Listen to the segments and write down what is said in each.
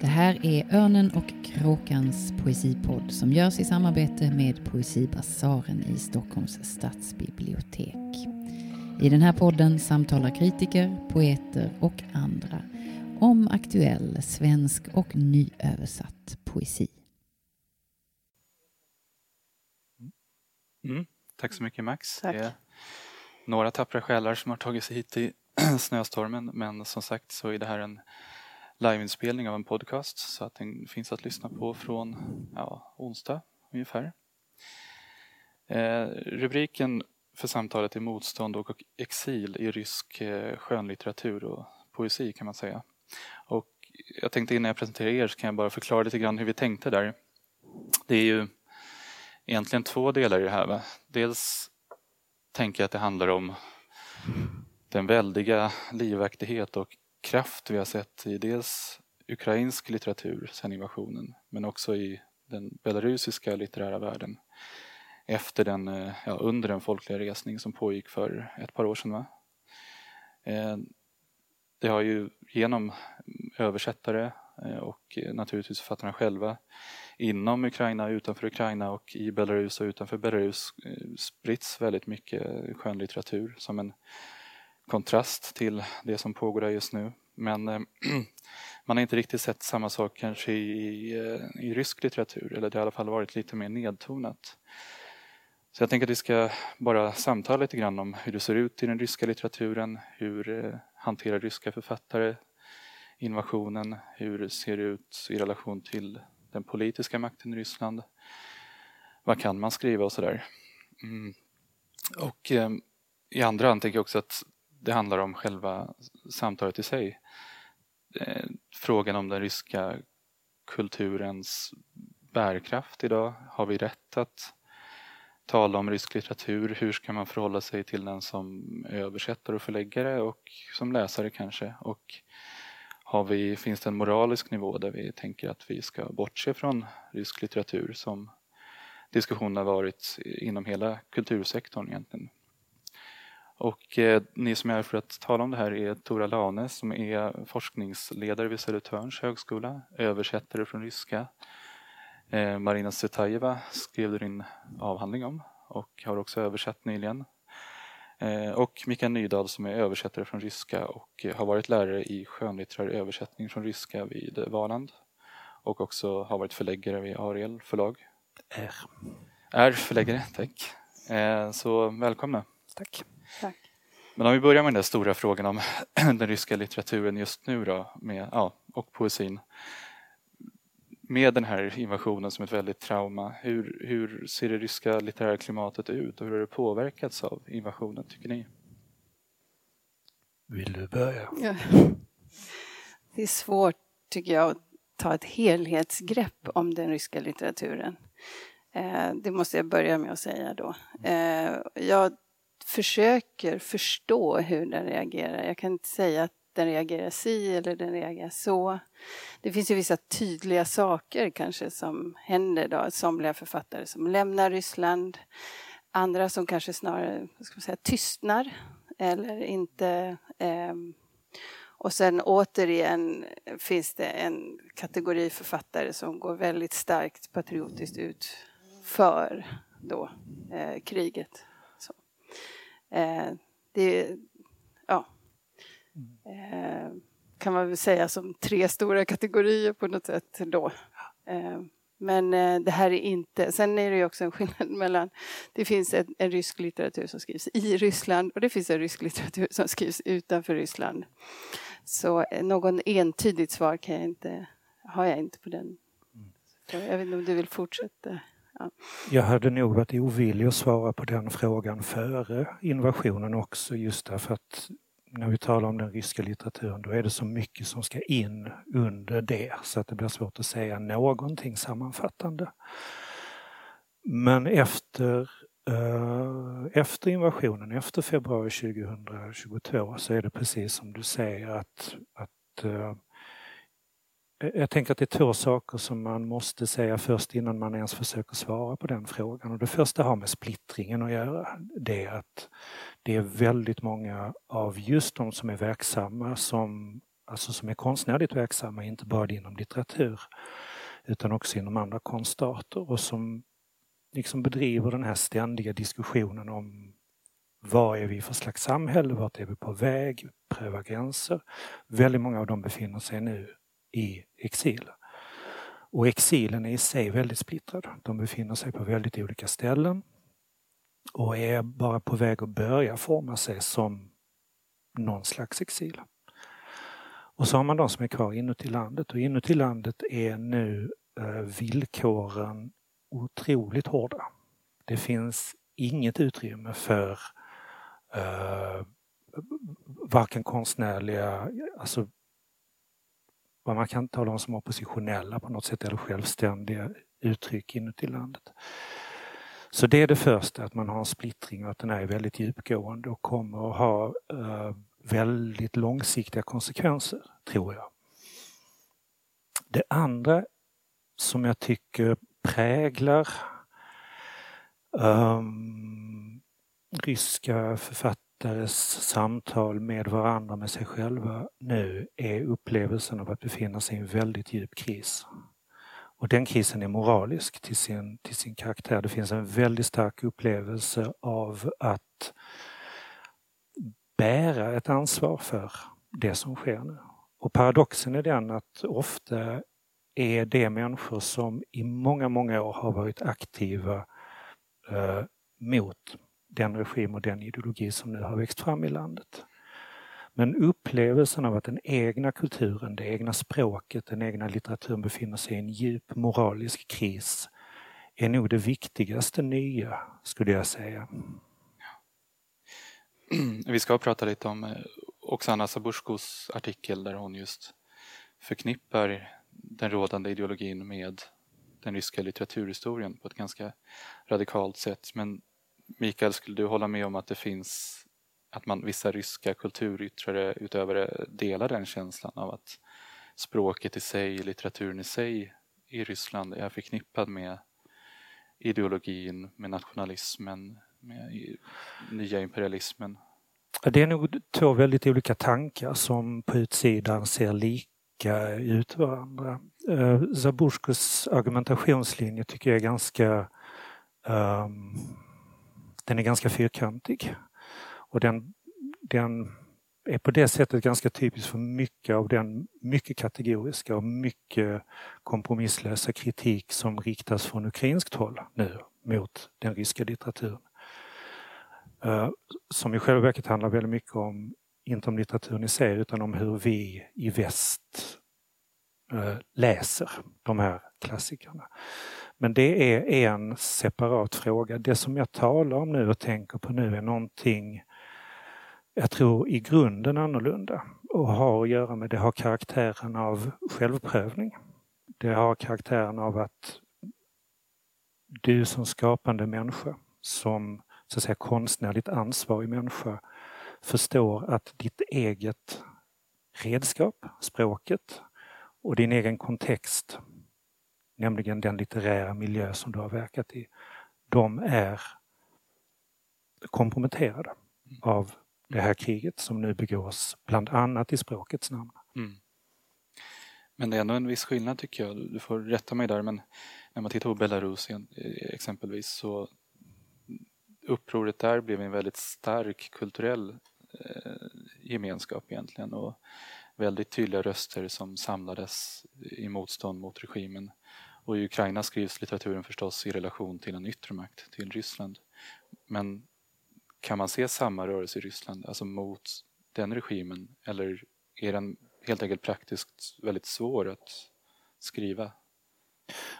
Det här är Örnen och Kråkans poesipodd som görs i samarbete med Poesibasaren i Stockholms stadsbibliotek. I den här podden samtalar kritiker, poeter och andra om aktuell svensk och nyöversatt poesi. Mm. Tack så mycket Max. Tack. Det är några tappra själar som har tagit sig hit i snöstormen men som sagt så är det här en liveinspelning av en podcast så att den finns att lyssna på från ja, onsdag ungefär. Eh, rubriken för samtalet är Motstånd och exil i rysk eh, skönlitteratur och poesi kan man säga. Och jag tänkte innan jag presenterar er så kan jag bara förklara lite grann hur vi tänkte där. Det är ju egentligen två delar i det här. Va? Dels tänker jag att det handlar om den väldiga livaktighet och kraft vi har sett i dels ukrainsk litteratur sedan invasionen men också i den belarusiska litterära världen efter den, eh, ja, under den folkliga resning som pågick för ett par år sedan. Va? Eh, det har ju genom översättare eh, och naturligtvis författarna själva inom Ukraina, utanför Ukraina och i Belarus och utanför Belarus spritts väldigt mycket skönlitteratur som en kontrast till det som pågår där just nu. Men eh, man har inte riktigt sett samma sak kanske i, eh, i rysk litteratur, eller det har i alla fall varit lite mer nedtonat. Så jag tänker att vi ska bara samtala lite grann om hur det ser ut i den ryska litteraturen, hur eh, hanterar ryska författare invasionen, hur ser det ut i relation till den politiska makten i Ryssland. Vad kan man skriva och sådär. Mm. Och eh, i andra hand tänker jag också att det handlar om själva samtalet i sig. Eh, frågan om den ryska kulturens bärkraft idag. Har vi rätt att tala om rysk litteratur? Hur ska man förhålla sig till den som översättare och förläggare och som läsare kanske? Och har vi, finns det en moralisk nivå där vi tänker att vi ska bortse från rysk litteratur som diskussionen har varit inom hela kultursektorn egentligen. Och eh, ni som är här för att tala om det här är Tora Lane som är forskningsledare vid Södertörns högskola, översättare från ryska. Eh, Marina Sutajeva skrev du din avhandling om och har också översatt nyligen. Eh, och Mikael Nydahl som är översättare från ryska och har varit lärare i skönlitterär översättning från ryska vid Valand och också har varit förläggare vid Ariel förlag. Är. Är förläggare, tack. Eh, så välkomna. Tack. Tack. Men om vi börjar med den där stora frågan om den ryska litteraturen just nu då, med, ja, och poesin. Med den här invasionen som ett väldigt trauma, hur, hur ser det ryska litterära klimatet ut och hur har det påverkats av invasionen tycker ni? Vill du börja? Ja. Det är svårt, tycker jag, att ta ett helhetsgrepp om den ryska litteraturen. Eh, det måste jag börja med att säga då. Eh, jag försöker förstå hur den reagerar. Jag kan inte säga att den reagerar si eller den reagerar så. Det finns ju vissa tydliga saker kanske som händer då. Somliga författare som lämnar Ryssland. Andra som kanske snarare ska man säga, tystnar eller inte eh, och sen återigen finns det en kategori författare som går väldigt starkt patriotiskt ut för då, eh, kriget. Eh, det ja, eh, kan man väl säga som tre stora kategorier på något sätt då. Eh, men eh, det här är inte, sen är det ju också en skillnad mellan, det finns en, en rysk litteratur som skrivs i Ryssland och det finns en rysk litteratur som skrivs utanför Ryssland. Så eh, någon entydigt svar kan jag inte, har jag inte på den. Så jag vet inte om du vill fortsätta? Jag hade nog varit ovillig att svara på den frågan före invasionen också just därför att när vi talar om den ryska litteraturen då är det så mycket som ska in under det så att det blir svårt att säga någonting sammanfattande. Men efter, eh, efter invasionen, efter februari 2022 så är det precis som du säger att, att eh, Eh, jag tänker att det är två saker som man måste säga först innan man ens försöker svara på den frågan. Och det första har med splittringen att göra. Det är att det är väldigt många av just de som är verksamma som alltså som är konstnärligt verksamma, inte bara inom litteratur utan också inom andra konstarter och som liksom bedriver den här ständiga diskussionen om vad är vi för slags samhälle, vart är vi på väg, pröva gränser. Väldigt många av dem befinner sig nu i exil. Och exilen är i sig väldigt splittrad. De befinner sig på väldigt olika ställen och är bara på väg att börja forma sig som någon slags exil. Och så har man de som är kvar inuti landet och inuti landet är nu eh, villkoren otroligt hårda. Det finns inget utrymme för eh, varken konstnärliga, alltså vad man kan tala om som oppositionella på något sätt eller självständiga uttryck inuti landet. Så det är det första, att man har en splittring och att den är väldigt djupgående och kommer att ha eh, väldigt långsiktiga konsekvenser, tror jag. Det andra som jag tycker präglar um, ryska författares samtal med varandra, med sig själva nu är upplevelsen av att befinna sig i en väldigt djup kris. Och den krisen är moralisk till sin, till sin karaktär. Det finns en väldigt stark upplevelse av att bära ett ansvar för det som sker nu. Och paradoxen är den att ofta är det människor som i många, många år har varit aktiva eh, mot den regim och den ideologi som nu har växt fram i landet. Men upplevelsen av att den egna kulturen, det egna språket, den egna litteraturen befinner sig i en djup moralisk kris är nog det viktigaste nya, skulle jag säga. Vi ska prata lite om eh, Oksana Sabushkos artikel där hon just förknippar den rådande ideologin med den ryska litteraturhistorien på ett ganska radikalt sätt. Men Mikael, skulle du hålla med om att det finns att man, vissa ryska kulturyttrare utövare delar den känslan av att språket i sig, litteraturen i sig i Ryssland är förknippad med ideologin, med nationalismen, med nya imperialismen? Det är nog två väldigt olika tankar som på utsidan ser lika ut varandra. Uh, argumentationslinje tycker jag är ganska um, den är ganska fyrkantig. Och den, den är på det sättet ganska typisk för mycket av den mycket kategoriska och mycket kompromisslösa kritik som riktas från ukrainskt håll nu mot den ryska litteraturen. Eh, som i själva verket handlar väldigt mycket om, inte om litteraturen i sig, utan om hur vi i väst eh, läser de här klassikerna. Men det är en separat fråga. Det som jag talar om nu och tänker på nu är någonting jag tror i grunden annorlunda och har att göra med, det har karaktären av självprövning. Det har karaktären av att du som skapande människa, som så att säga konstnärligt ansvarig människa, förstår att ditt eget redskap, språket och din egen kontext, nämligen den litterära miljö som du har verkat i, de är komprometterade av det här kriget som nu begås bland annat i språkets namn. Mm. Men det är ändå en viss skillnad tycker jag, du får rätta mig där, men när man tittar på Belarus exempelvis så upproret där blev en väldigt stark kulturell eh, gemenskap egentligen och väldigt tydliga röster som samlades i motstånd mot regimen. Och i Ukraina skrivs litteraturen förstås i relation till en yttre makt, till Ryssland. Men kan man se samma rörelse i Ryssland, alltså mot den regimen, eller är den helt enkelt praktiskt väldigt svår att skriva?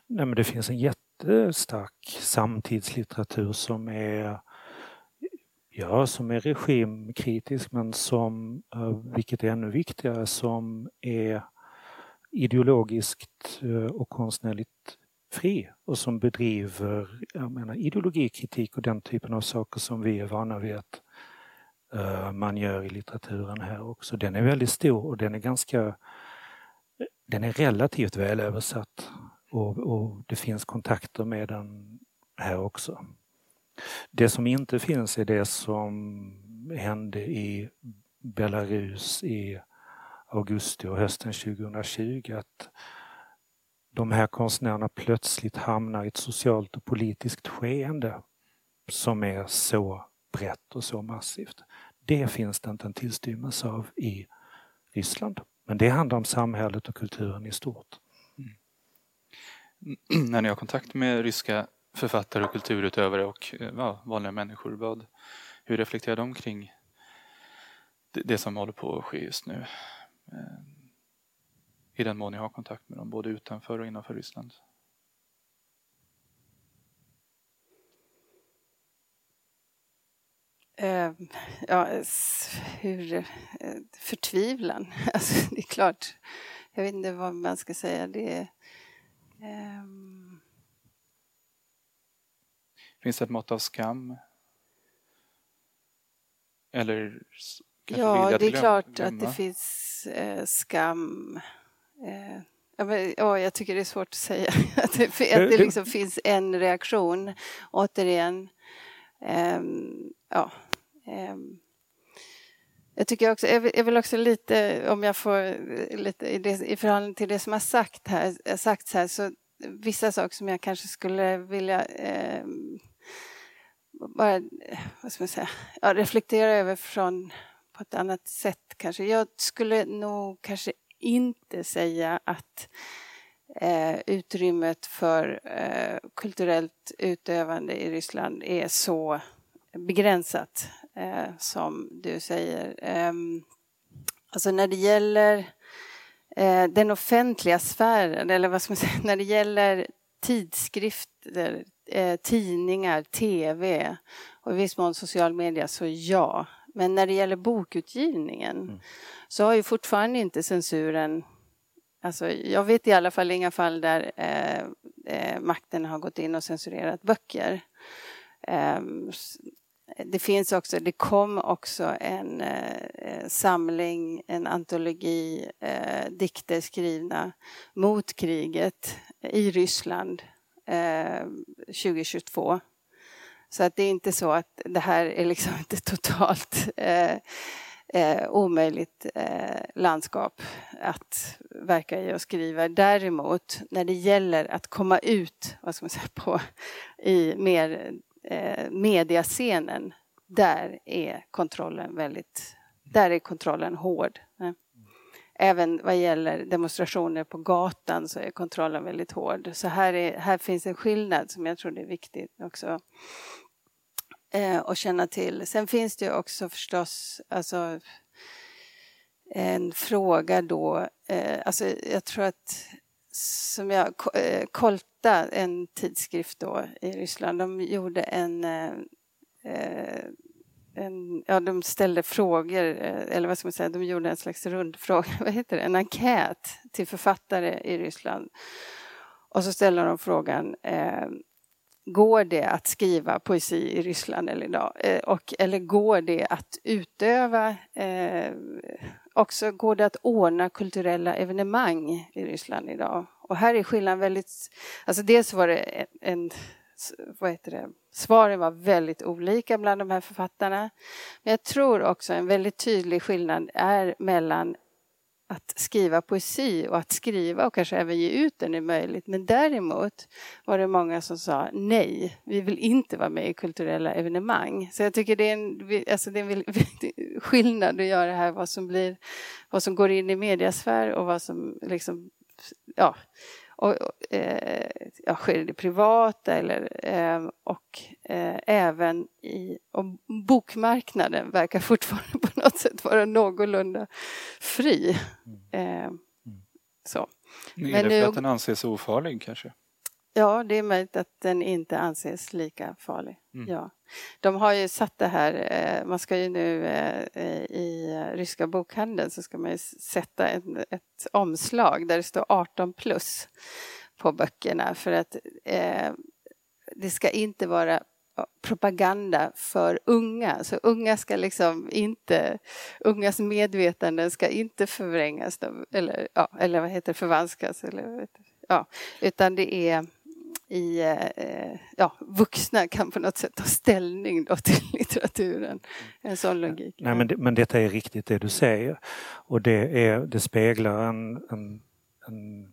Nej, men det finns en jättestark samtidslitteratur som är Ja, som är regimkritisk men som, eh, vilket är ännu viktigare, som är ideologiskt eh, och konstnärligt fri och som bedriver jag menar, ideologikritik och den typen av saker som vi är vana vid att uh, man gör i litteraturen här också. Den är väldigt stor och den är ganska den är relativt väl översatt och, och det finns kontakter med den här också. Det som inte finns är det som hände i Belarus, i augusti och hösten 2020 att de här konstnärerna plötsligt hamnar i ett socialt och politiskt skeende som är så brett och så massivt. Det finns det inte en tillstymmelse av i Ryssland. Men det handlar om samhället och kulturen i stort. Mm. När ni har kontakt med ryska författare och kulturutövare och eh, ja, vanliga människor, vad, hur reflekterar de kring det, det som håller på att ske just nu? Eh, I den mån ni har kontakt med dem, både utanför och innanför Ryssland. Uh, ja, hur... Uh, förtvivlan. Alltså, det är klart. Jag vet inte vad man ska säga. Det. Um... Finns det ett mått av skam? Eller Ja, det är klart glömma? att det finns eh, skam. Eh, ja, men, ja, jag tycker det är svårt att säga att det, att det liksom finns en reaktion. Återigen. Eh, ja. Ehm, jag tycker också, jag vill också lite, om jag får lite i, det, i förhållande till det som har sagt här, sagts här, så vissa saker som jag kanske skulle vilja eh, bara, vad ska man säga, ja, reflektera över från på ett annat sätt kanske. Jag skulle nog kanske inte säga att eh, utrymmet för eh, kulturellt utövande i Ryssland är så begränsat eh, som du säger. Ehm, alltså när det gäller eh, den offentliga sfären, eller vad ska man säga, när det gäller tidskrifter, eh, tidningar, tv och i viss mån social media så ja. Men när det gäller bokutgivningen mm. så har ju fortfarande inte censuren Alltså, jag vet i alla fall inga fall där eh, eh, makten har gått in och censurerat böcker. Eh, det finns också, det kom också en eh, samling, en antologi eh, dikter skrivna mot kriget i Ryssland 2022 eh, så att det är inte så att det här är liksom inte totalt eh, eh, omöjligt eh, landskap att verka i och skriva. Däremot när det gäller att komma ut vad ska man säga, på, i mer eh, mediascenen, där är kontrollen väldigt, där är kontrollen hård. Även vad gäller demonstrationer på gatan så är kontrollen väldigt hård. Så här, är, här finns en skillnad som jag tror det är viktigt också eh, att känna till. Sen finns det ju också förstås alltså, en fråga då, eh, alltså jag tror att som jag, eh, Kolta, en tidskrift då i Ryssland, de gjorde en eh, eh en, ja, de ställde frågor, eh, eller vad ska man säga, de gjorde en slags rundfråga, vad heter det, en enkät till författare i Ryssland. Och så ställde de frågan, eh, går det att skriva poesi i Ryssland eller idag? Eh, och, eller går det att utöva, eh, också går det att ordna kulturella evenemang i Ryssland idag? Och här är skillnaden väldigt, alltså dels var det en, en vad heter det, svaren var väldigt olika bland de här författarna. Men jag tror också en väldigt tydlig skillnad är mellan att skriva poesi och att skriva och kanske även ge ut den är möjligt. Men däremot var det många som sa nej, vi vill inte vara med i kulturella evenemang. Så jag tycker det är en, alltså det är en skillnad att göra här vad som, blir, vad som går in i mediasfär och vad som liksom, ja, och, eh, ja, sker det privata eller, eh, och eh, även i och bokmarknaden verkar fortfarande på något sätt vara någorlunda fri. Mm. Eh, mm. så. Är Men det för nu, att den anses ofarlig kanske? Ja, det är möjligt att den inte anses lika farlig. Mm. Ja. De har ju satt det här, eh, man ska ju nu eh, i ryska bokhandeln så ska man ju sätta ett, ett omslag där det står 18 plus på böckerna för att eh, det ska inte vara propaganda för unga. Så unga ska liksom inte, ungas medvetanden ska inte förvrängas eller, ja, eller vad heter förvanskas. Eller, ja, utan det är i eh, ja, vuxna kan på något sätt ta ställning då till litteraturen. En sån logik. Nej, men, det, men detta är riktigt det du säger. Och det, är, det speglar en, en, en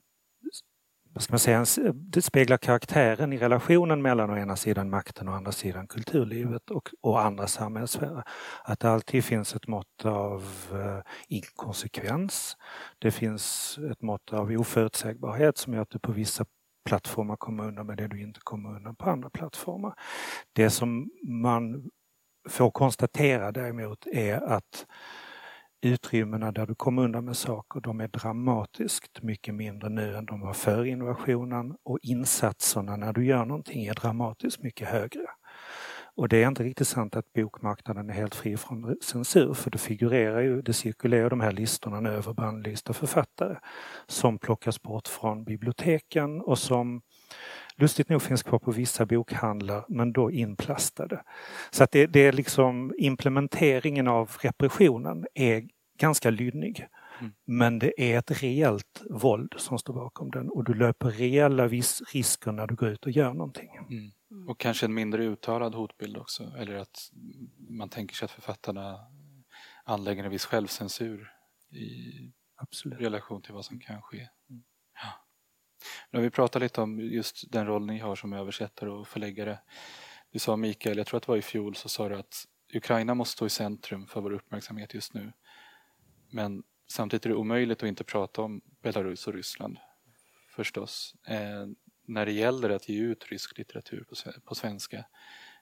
vad ska man säga, det speglar karaktären i relationen mellan å ena sidan makten och å andra sidan kulturlivet och, och andra samhällssfärer. Att det alltid finns ett mått av uh, inkonsekvens. Det finns ett mått av oförutsägbarhet som gör att du på vissa plattformar kommer undan med det du inte kommer undan på andra plattformar. Det som man får konstatera däremot är att utrymmena där du kommer undan med saker, de är dramatiskt mycket mindre nu än de var före innovationen och insatserna när du gör någonting är dramatiskt mycket högre. Och det är inte riktigt sant att bokmarknaden är helt fri från censur för det figurerar ju, det cirkulerar de här listorna nu över bannlysta författare som plockas bort från biblioteken och som lustigt nog finns kvar på vissa bokhandlar men då inplastade. Så att det, det är liksom implementeringen av repressionen är ganska lynnig. Mm. Men det är ett reellt våld som står bakom den och du löper reella risker när du går ut och gör någonting. Mm. Mm. Och kanske en mindre uttalad hotbild också, eller att man tänker sig att författarna anlägger en viss självcensur i Absolut. relation till vad som kan ske. Mm. Ja. Har vi pratat lite om just den roll ni har som översättare och förläggare. Du sa Mikael, jag tror att det var i fjol, så sa du att Ukraina måste stå i centrum för vår uppmärksamhet just nu. Men samtidigt är det omöjligt att inte prata om Belarus och Ryssland förstås. När det gäller att ge ut rysk litteratur på, svenska,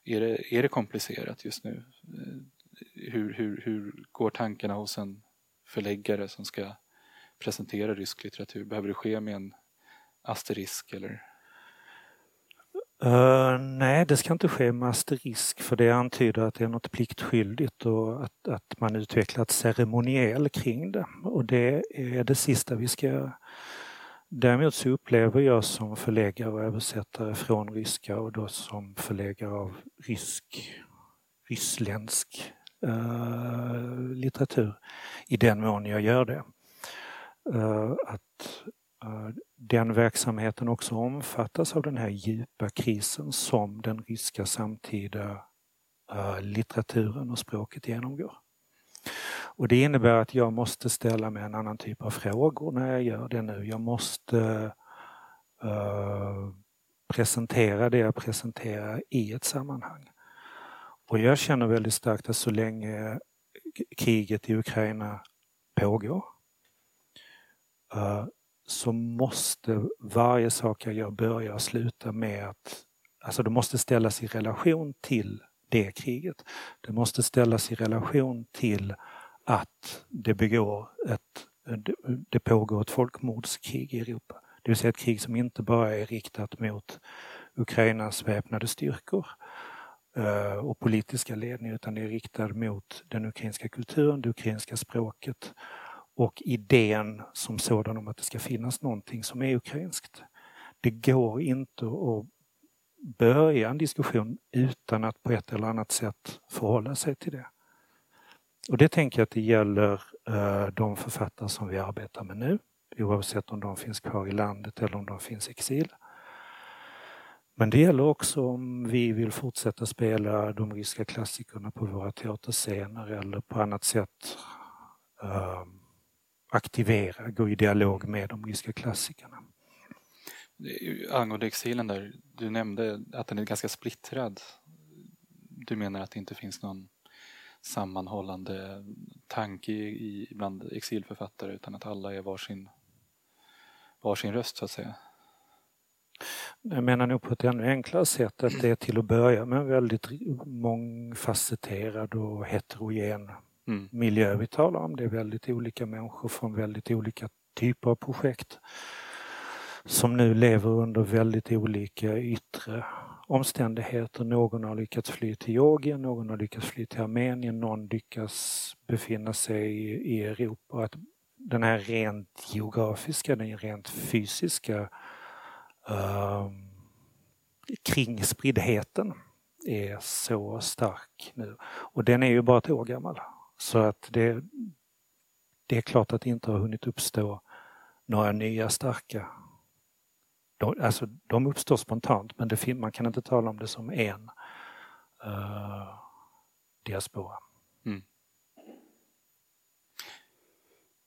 är det, är det komplicerat just nu? Eh, hur, hur, hur går tankarna hos en förläggare som ska presentera rysk litteratur? Behöver det ske med en asterisk eller? Uh, nej, det ska inte ske med asterisk för det antyder att det är något pliktskyldigt och att, att man utvecklat ceremoniell kring det. Och det är det sista vi ska göra. Däremot så upplever jag som förläggare och översättare från ryska och då som förläggare av rysk, ryssländsk uh, litteratur i den mån jag gör det. Uh, att eh, den verksamheten också omfattas av den här djupa krisen som den ryska samtida litteraturen och språket genomgår. Och det innebär att jag måste ställa mig en annan typ av frågor när jag gör det nu. Jag måste uh, presentera det jag presenterar i ett sammanhang. Och jag känner väldigt starkt att så länge kriget i Ukraina pågår uh, så måste varje sak jag gör börja och sluta med att Alltså det måste ställas i relation till det kriget. Det måste ställas i relation till att det begår ett, det pågår ett folkmordskrig i Europa. Det vill säga ett krig som inte bara är riktat mot Ukrainas väpnade styrkor eh, och politiska ledning utan det är riktat mot den ukrainska kulturen, det ukrainska språket och idén som sådan om att det ska finnas någonting som är ukrainskt. Det går inte att börja en diskussion utan att på ett eller annat sätt förhålla sig till det. Och det tänker jag att det gäller eh, de författare som vi arbetar med nu, oavsett om de finns kvar i landet eller om de finns i exil. Men det gäller också om vi vill fortsätta spela de ryska klassikerna på våra teaterscener eller på annat sätt ehm, aktivera, gå i dialog med de ryska klassikerna. Angående exilen där, du nämnde att den är ganska splittrad. Du menar att det inte finns någon sammanhållande tanke i, bland exilförfattare utan att alla är varsin, varsin röst så att säga. Jag menar nog på ett ännu enklare sätt att det är till att börja med en väldigt mångfacetterad och heterogen mm. miljö vi talar om. Det är väldigt olika människor från väldigt olika typer av projekt som nu lever under väldigt olika yttre omständigheter. Någon har lyckats fly till Georgien, någon har lyckats fly till Armenien, någon lyckas befinna sig i, Europa. Att den här rent geografiska, den rent fysiska uh, kringspriddheten är så stark nu. Och den är ju bara ett år gammal. Så att det, det är klart att det inte har hunnit uppstå några nya starka alltså, de uppstår spontant men det, man kan inte tala om det som en uh, diaspora. Mm.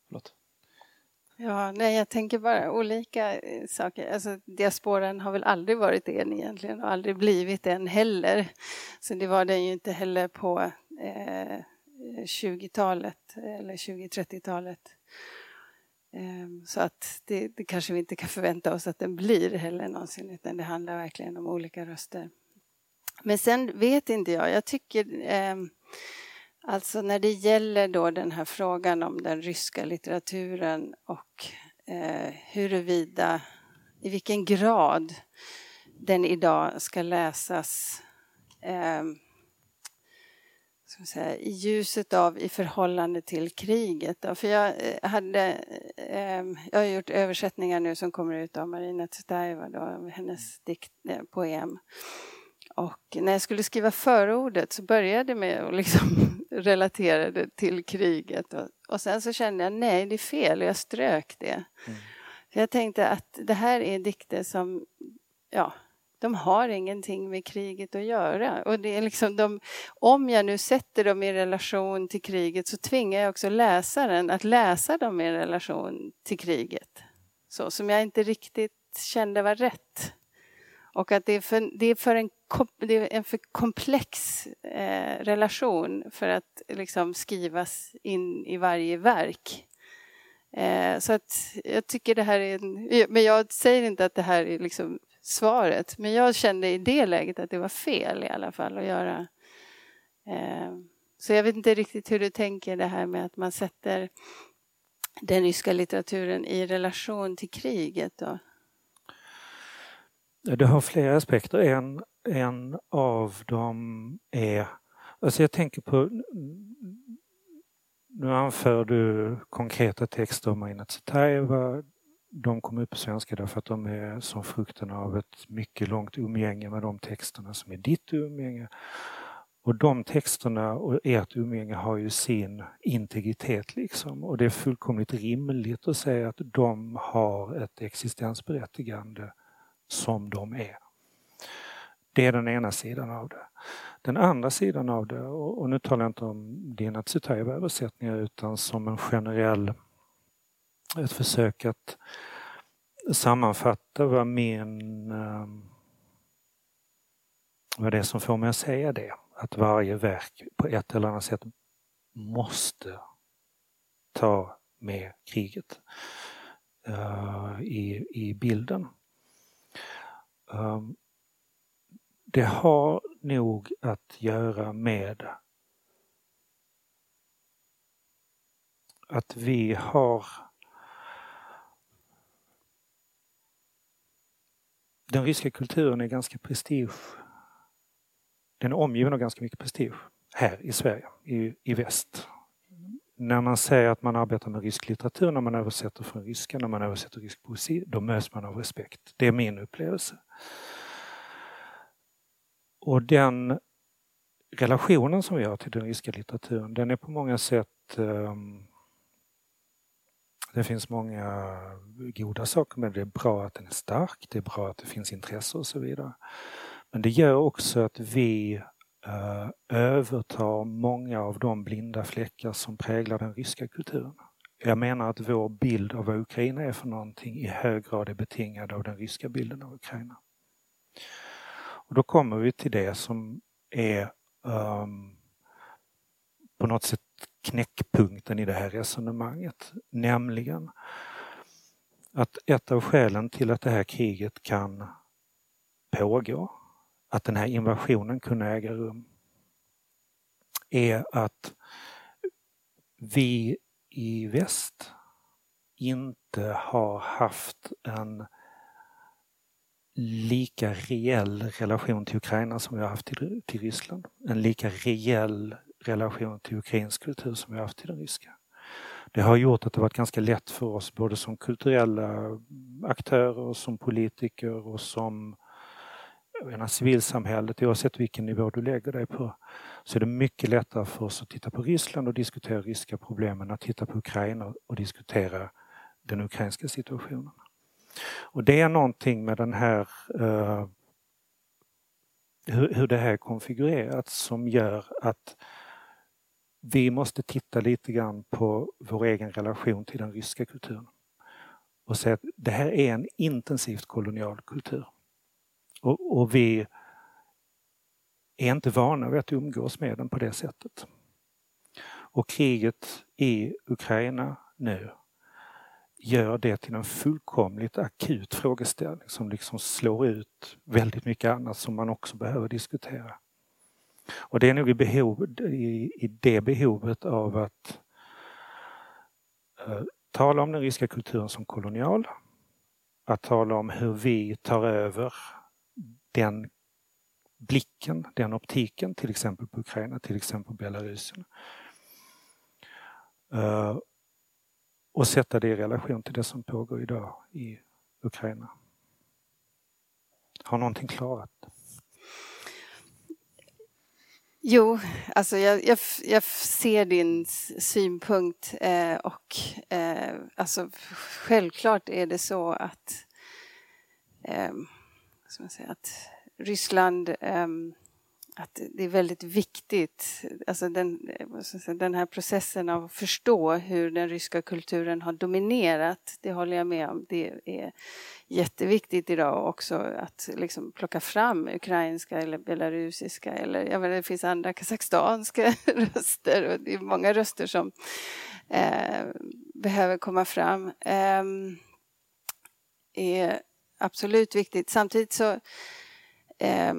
Förlåt. Ja, nej, jag tänker bara olika eh, saker. Alltså, diasporan har väl aldrig varit en egentligen och aldrig blivit en heller. Så det var den ju inte heller på eh, 20-talet eller 20-30-talet. Ehm, så att det, det, kanske vi inte kan förvänta oss att den blir heller någonsin utan det handlar verkligen om olika röster. Men sen vet inte jag, jag tycker eh, Alltså när det gäller då den här frågan om den ryska litteraturen och eh, huruvida, i vilken grad den idag ska läsas eh, ska säga, i ljuset av, i förhållande till kriget. Då. För jag, eh, hade, eh, jag har gjort översättningar nu som kommer ut av Marina Tsvetaeva, då, hennes dikt, eh, poem. Och när jag skulle skriva förordet så började jag med att liksom relatera det till kriget. Och, och, sen så kände jag nej, det är fel, och jag strök det. Mm. jag tänkte att det här är dikter som, ja, de har ingenting med kriget att göra. Och det är liksom de, om jag nu sätter dem i relation till kriget så tvingar jag också läsaren att läsa dem i relation till kriget. Så, som jag inte riktigt kände var rätt. Och att det är för, det är för en, det är en för komplex eh, relation för att liksom skrivas in i varje verk. Eh, så att jag tycker det här är en, men jag säger inte att det här är liksom svaret, men jag kände i det läget att det var fel i alla fall att göra. Eh, så jag vet inte riktigt hur du tänker det här med att man sätter den ryska litteraturen i relation till kriget. Då. Det har flera aspekter. En, en av dem är, alltså jag tänker på, nu anför du konkreta texter om Marina Tsvetaeva. De kom ut på svenska därför att de är som frukten av ett mycket långt umgänge med de texterna som är ditt umgänge. Och de texterna och ert umgänge har ju sin integritet liksom och det är fullkomligt rimligt att säga att de har ett existensberättigande som de är. Det är den ena sidan av det. Den andra sidan av det, och nu talar jag inte om dina Tsutaeva-översättningar utan som en generell, ett försök att sammanfatta vad min ehm, vad det är som får mig att säga det. Att varje verk på ett eller annat sätt måste ta med kriget uh, i, i bilden. Um, det har nog att göra med att vi har Den ryska kulturen är ganska prestige. Den är omgiven av ganska mycket prestige här i Sverige, i, i väst när man säger att man arbetar med rysk litteratur, när man översätter från ryska, när man översätter rysk poesi, då möts man av respekt. Det är min upplevelse. Och den relationen som vi har till den ryska litteraturen, den är på många sätt um, det finns många goda saker med det. Det är bra att den är stark, det är bra att det finns intresse och så vidare. Men det gör också att vi eh, övertar många av de blinda fläckar som präglar den ryska kulturen. Jag menar att vår bild av vad Ukraina är för någonting i hög grad är betingad av den ryska bilden av Ukraina. Och då kommer vi till det som är um, på något sätt knäckpunkten i det här resonemanget, nämligen att ett av skälen till att det här kriget kan pågå att den här invasionen kunde äga rum är att vi i väst inte har haft en lika reell relation till Ukraina som vi har haft till, till Ryssland. En lika reell relation till ukrainsk kultur som vi har haft till den ryska. Det har gjort att det varit ganska lätt för oss både som kulturella aktörer, som politiker och som menar, civilsamhället, oavsett vilken nivå du lägger dig på, så är det mycket lättare för oss att titta på Ryssland och diskutera ryska problem än att titta på Ukraina och diskutera den ukrainska situationen. Och det är någonting med den här uh, hur, hur det här är konfigurerat som gör att vi måste titta lite grann på vår egen relation till den ryska kulturen. Och säga att det här är en intensivt kolonial kultur. Och, och vi är inte vana vid att umgås med den på det sättet. Och kriget i Ukraina nu gör det till en fullkomligt akut frågeställning som liksom slår ut väldigt mycket annat som man också behöver diskutera. Och det är nog i, behov, i, i det behovet av att uh, tala om den ryska kulturen som kolonial, att tala om hur vi tar över den blicken, den optiken, till exempel på Ukraina, till exempel Belarusen. Uh, och sätta det i relation till det som pågår idag i Ukraina. Har någonting klarat? Jo, alltså jag, jag, jag ser din synpunkt eh, och eh, alltså självklart är det så att, eh, ska man säga, att Ryssland ehm, att det är väldigt viktigt, alltså den, eh, den här processen av att förstå hur den ryska kulturen har dominerat, det håller jag med om. Det är jätteviktigt idag också att liksom plocka fram ukrainska eller belarusiska eller jag vet, det finns andra kazakstanska röster och det är många röster som eh, behöver komma fram. Eh, är absolut viktigt. Samtidigt så eh,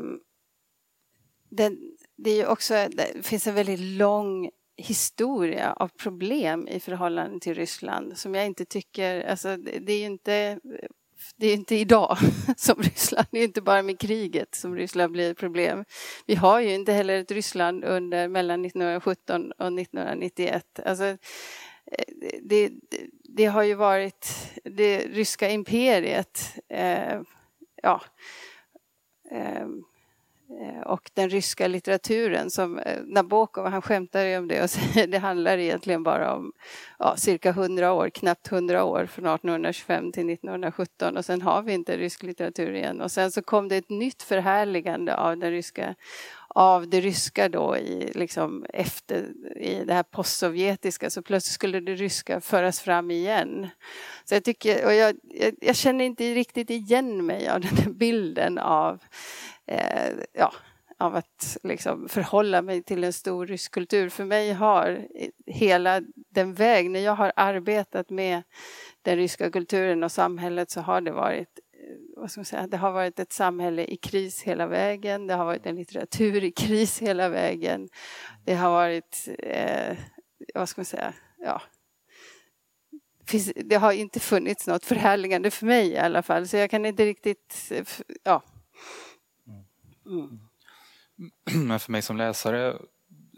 det, det, är också, det finns en väldigt lång historia av problem i förhållande till Ryssland som jag inte tycker, alltså det är ju inte det är inte idag som Ryssland, det är inte bara med kriget som Ryssland blir ett problem. Vi har ju inte heller ett Ryssland under mellan 1917 och 1991. Alltså, det, det har ju varit det ryska imperiet, eh, ja, Eh, Eh, och den ryska litteraturen som eh, Nabokov, han skämtar ju om det och säger det handlar egentligen bara om ja, cirka 100 år, knappt 100 år från 1825 till 1917 och sen har vi inte rysk litteratur igen. Och sen så kom det ett nytt förhärligande av den ryska av det ryska då i, liksom efter, i det här postsovjetiska. Så plötsligt skulle det ryska föras fram igen. Så jag, tycker, och jag, jag, jag känner inte riktigt igen mig av den här bilden av eh, ja, av att liksom förhålla mig till en stor rysk kultur. För mig har hela den väg, när jag har arbetat med den ryska kulturen och samhället så har det varit eh, vad ska man säga, det har varit ett samhälle i kris hela vägen. Det har varit en litteratur i kris hela vägen. Det har varit, eh, vad ska man säga, ja, det har inte funnits något förhärligande för mig i alla fall, så jag kan inte riktigt, eh, ja, Mm. Men för mig som läsare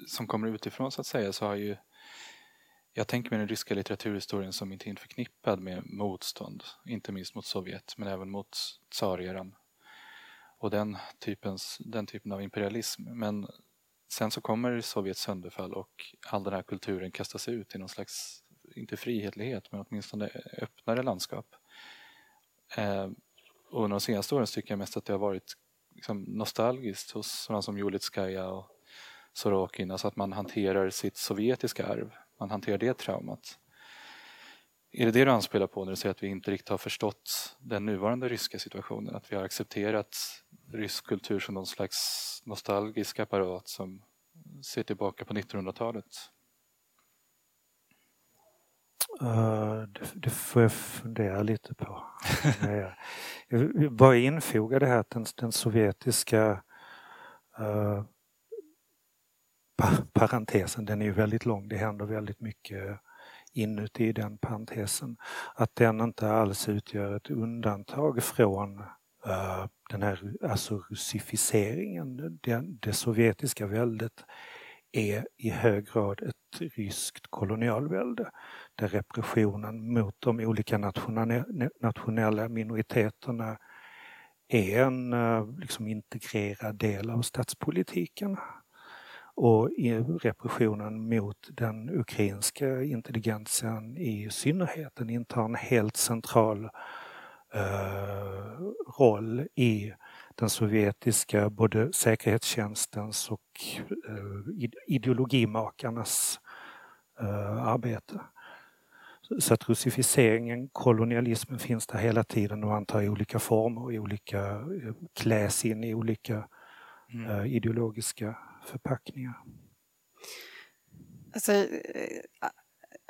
som kommer utifrån så att säga så har ju jag tänker mig den ryska litteraturhistorien som intimt förknippad med motstånd, inte minst mot Sovjet men även mot tsareran och den, typens, den typen av imperialism. Men sen så kommer Sovjets sönderfall och all den här kulturen kastas ut i någon slags, inte frihetlighet, men åtminstone öppnare landskap. Eh, och de senaste åren tycker jag mest att det har varit liksom nostalgiskt hos sådana som Julitskaja och Sorokin, alltså att man hanterar sitt sovjetiska arv, man hanterar det traumat. Är det det du anspelar på när du säger att vi inte riktigt har förstått den nuvarande ryska situationen? Att vi har accepterat rysk kultur som någon slags nostalgisk apparat som ser tillbaka på 1900-talet? Eh, det, det, får jag fundera lite på. jag vill bara infoga det här att den, den sovjetiska uh, parentesen, den är ju väldigt lång. Det händer väldigt mycket inuti den parentesen. Att den inte alls utgör ett undantag från uh, den här alltså russificeringen. Det, det sovjetiska väldet är i hög grad ett ryskt kolonialvälde där repressionen mot de olika nationella minoriteterna är en eh, liksom, integrerad del av statspolitiken. Och repressionen mot den ukrainska intelligensen i synnerhet, den intar en helt central eh, roll i den sovjetiska både säkerhetstjänstens och eh, ideologimakarnas eh, arbete. Så att russificeringen, kolonialismen finns där hela tiden och antar olika former, i olika, eh, kläs in i olika mm. uh, ideologiska förpackningar. Alltså,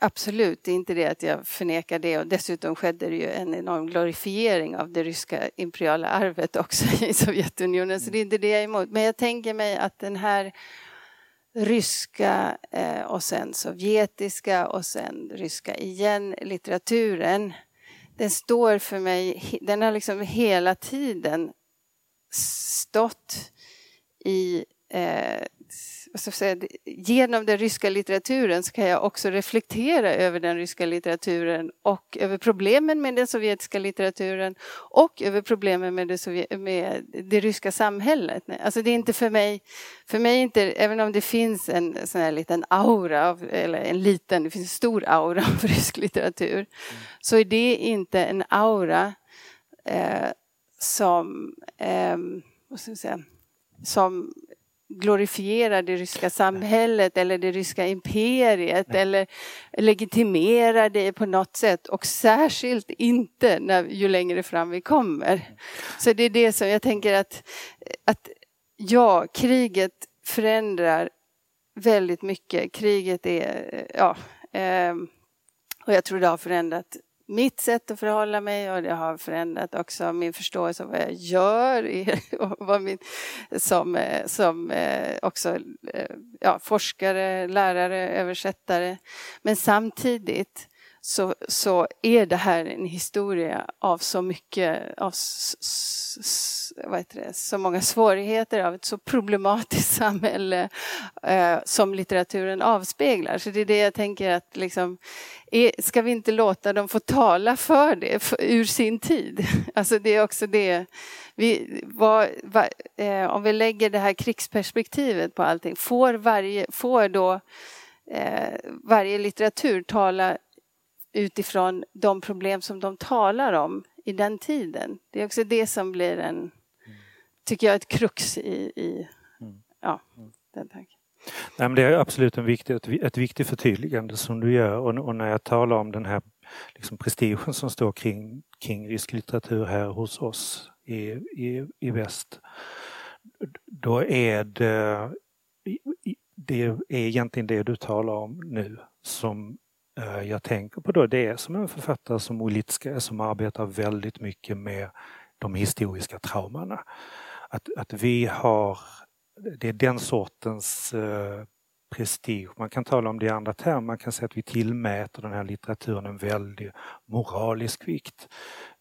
absolut, det är inte det att jag förnekar det och dessutom skedde det ju en enorm glorifiering av det ryska imperiala arvet också i Sovjetunionen, så det är inte det jag är emot. Men jag tänker mig att den här ryska eh, och sen sovjetiska och sen ryska igen litteraturen. Den står för mig, den har liksom hela tiden stått i eh, säga, genom den ryska litteraturen så kan jag också reflektera över den ryska litteraturen och över problemen med den sovjetiska litteraturen och över problemen med det, med det ryska samhället. Alltså det är inte för mig, för mig inte, även om det finns en sån här liten aura, av, eller en liten, det finns en stor aura av rysk litteratur, mm. så är det inte en aura eh, som, eh, vad ska jag säga, som glorifierar det ryska samhället eller det ryska imperiet Nej. eller legitimerar det på något sätt och särskilt inte när, ju längre fram vi kommer. Så det är det som jag tänker att, att ja, kriget förändrar väldigt mycket. Kriget är, ja, eh, och jag tror det har förändrat mitt sätt att förhålla mig och det har förändrat också min förståelse av vad jag gör och vad min, som, eh, som eh, också eh, ja, forskare, lärare, översättare. Men samtidigt så, så är det här en historia av så mycket, av vad heter det, så många svårigheter, av ett så problematiskt samhälle eh, som litteraturen avspeglar. Så det är det jag tänker att liksom, är, ska vi inte låta dem få tala för det, för, ur sin tid? Alltså det är också det, vi, vad, va, eh, om vi lägger det här krigsperspektivet på allting, får, varje, får då eh, varje litteratur tala utifrån de problem som de talar om i den tiden. Det är också det som blir en, tycker jag, ett krux i, i mm. ja, mm. den tanken. Nej, men det är absolut en viktig, ett, ett viktigt förtydligande som du gör och, och när jag talar om den här liksom prestigen som står kring, kring rysk litteratur här hos oss i, i, i väst. Då är det, det är egentligen det du talar om nu som Eh, jag tänker på då det är som en författare som Olitska som arbetar väldigt mycket med de historiska traumorna. Att, att vi har, det är den sortens eh, prestige. Man kan tala om det i andra termer, man kan säga att vi tillmäter den här litteraturen en väldig moralisk vikt.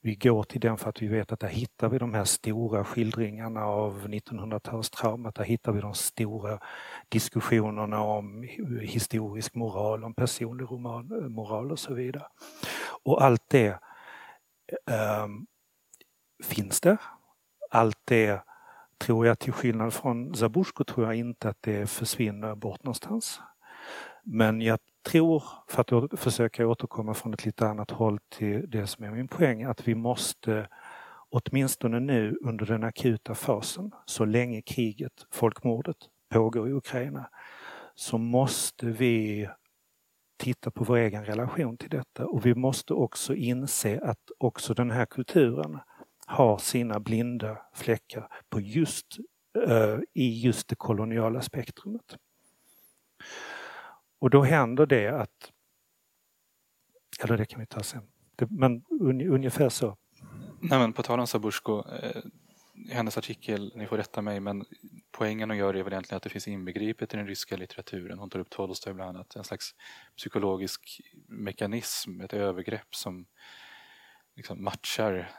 Vi går till den för att vi vet att där hittar vi de här stora skildringarna av 1900-talstraumat, där hittar vi de stora diskussionerna om historisk moral, om personlig moral och så vidare. Och allt det um, finns där. Allt det tror jag, till skillnad från Zabushko, tror jag inte att det försvinner bort någonstans. Men jag tror, för att försöka återkomma från ett lite annat håll till det som är min poäng, att vi måste åtminstone nu under den akuta fasen, så länge kriget, folkmordet, pågår i Ukraina, så måste vi titta på vår egen relation till detta och vi måste också inse att också den här kulturen har sina blinda fläckar på just, uh, i just det koloniala spektrumet. Och då händer det att, eller det kan vi ta sen, det, men un, ungefär så. Nej, men på tal om Sabushko, eh, hennes artikel, ni får rätta mig, men poängen hon gör är väl egentligen att det finns inbegripet i den ryska litteraturen. Hon tar upp Tolstoj bland annat, en slags psykologisk mekanism, ett övergrepp som liksom matchar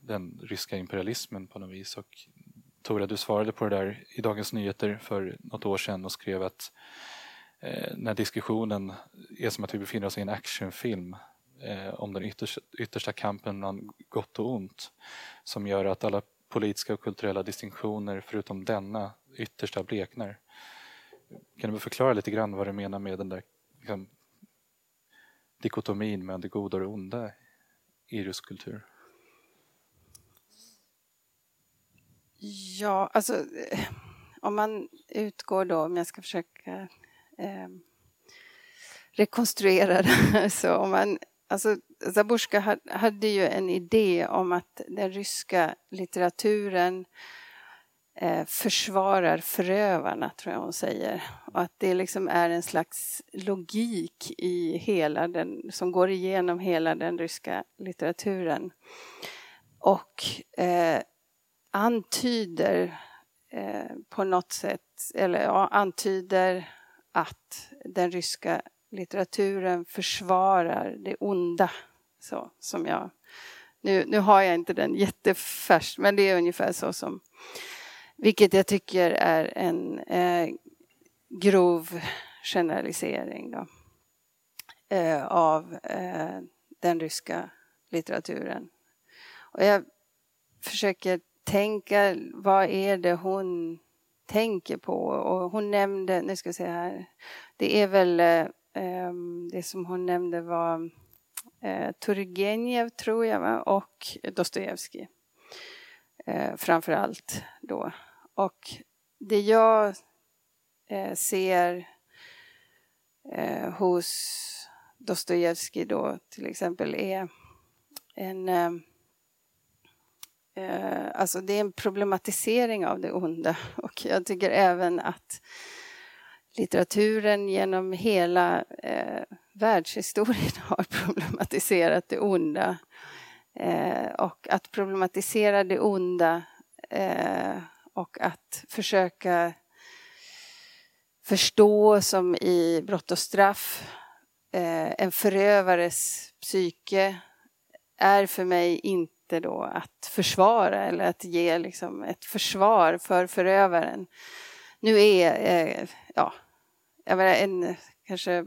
den ryska imperialismen på något vis. Och Tora, du svarade på det där i Dagens Nyheter för något år sedan och skrev att Eh, när diskussionen är som att vi befinner oss i en actionfilm eh, om den yttersta, yttersta kampen mellan gott och ont som gör att alla politiska och kulturella distinktioner förutom denna yttersta bleknar. Kan du förklara lite grann vad du menar med den där liksom, dikotomin mellan det goda och det onda i rysk kultur? Ja, alltså eh, om man utgår då, om jag ska försöka eh, rekonstruera så om man Alltså, Zaborska hade ju en idé om att den ryska litteraturen eh, försvarar förövarna, tror jag hon säger. Och att det liksom är en slags logik i hela den, som går igenom hela den ryska litteraturen. Och eh, antyder eh, på något sätt, eller ja, antyder att den ryska litteraturen försvarar det onda. Så, som jag, nu, nu har jag inte den jättefärskt, men det är ungefär så som... Vilket jag tycker är en eh, grov generalisering då, eh, av eh, den ryska litteraturen. Och jag försöker tänka, vad är det hon tänker på? Och hon nämnde, nu ska jag se här, det är väl eh, ehm, det som hon nämnde var eh, Turgenev, tror jag, och Dostojevskij. Eh, framför allt då. Och det jag eh, ser eh, hos Dostojevskij då till exempel är en ehm, Eh, alltså det är en problematisering av det onda och jag tycker även att litteraturen genom hela eh, världshistorien har problematiserat det onda. Eh, och att problematisera det onda eh, och att försöka förstå som i Brott och straff eh, en förövares psyke är för mig inte då att försvara eller att ge liksom ett försvar för förövaren. Nu är, eh, ja, jag menar, en, kanske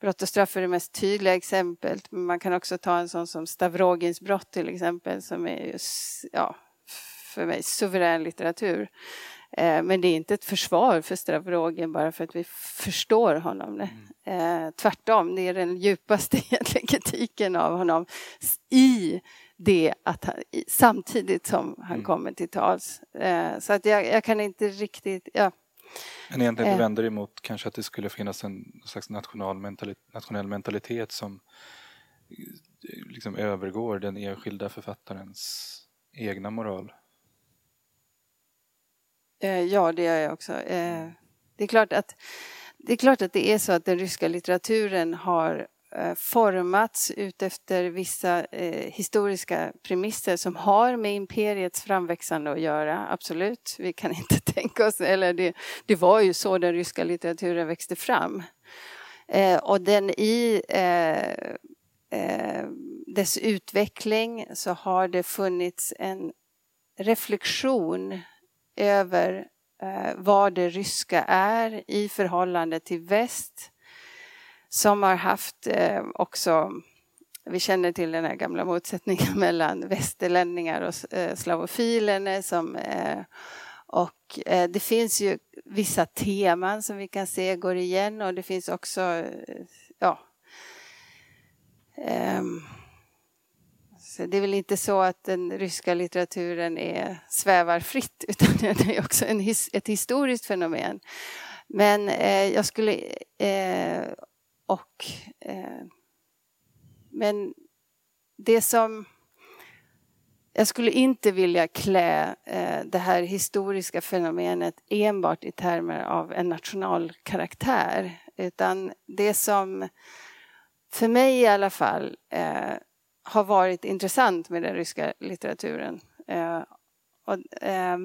brott och straff är det mest tydliga exemplet, men man kan också ta en sån som Stavrogins brott till exempel, som är just, ja, för mig suverän litteratur. Eh, men det är inte ett försvar för Stavrogin bara för att vi förstår honom. Mm. Eh, tvärtom, det är den djupaste kritiken av honom i det att han, samtidigt som han mm. kommer till tals. Eh, så att jag, jag, kan inte riktigt, ja, men egentligen du eh. vänder emot kanske att det skulle finnas en slags national mentalitet, nationell mentalitet som eh, liksom övergår den enskilda författarens egna moral? Eh, ja, det gör jag också. Det är klart att det är klart att det är så att den ryska litteraturen har Eh, Eh, formats utefter vissa eh, historiska premisser som har med imperiets framväxande att göra, absolut. Vi kan inte tänka oss, eller det, det var ju så den ryska litteraturen växte fram. Eh, och den i eh, eh dess utveckling så har det funnits en reflektion över eh, vad det ryska är i förhållande till väst som har haft eh, också vi känner till den här gamla motsättningen mellan västerlänningar och eh, slavofiler. Som, eh, och eh, det finns ju vissa teman som vi kan se går igen och det finns också, eh, ja, ehm, så det är väl inte så att den ryska litteraturen är, svävar fritt utan det är också en, ett historiskt fenomen. Men eh, jag skulle eh, och, eh, men det som... Jag skulle inte vilja klä eh, det här historiska fenomenet enbart i termer av en nationalkaraktär. Utan det som, för mig i alla fall, eh, har varit intressant med den ryska litteraturen eh, och, eh,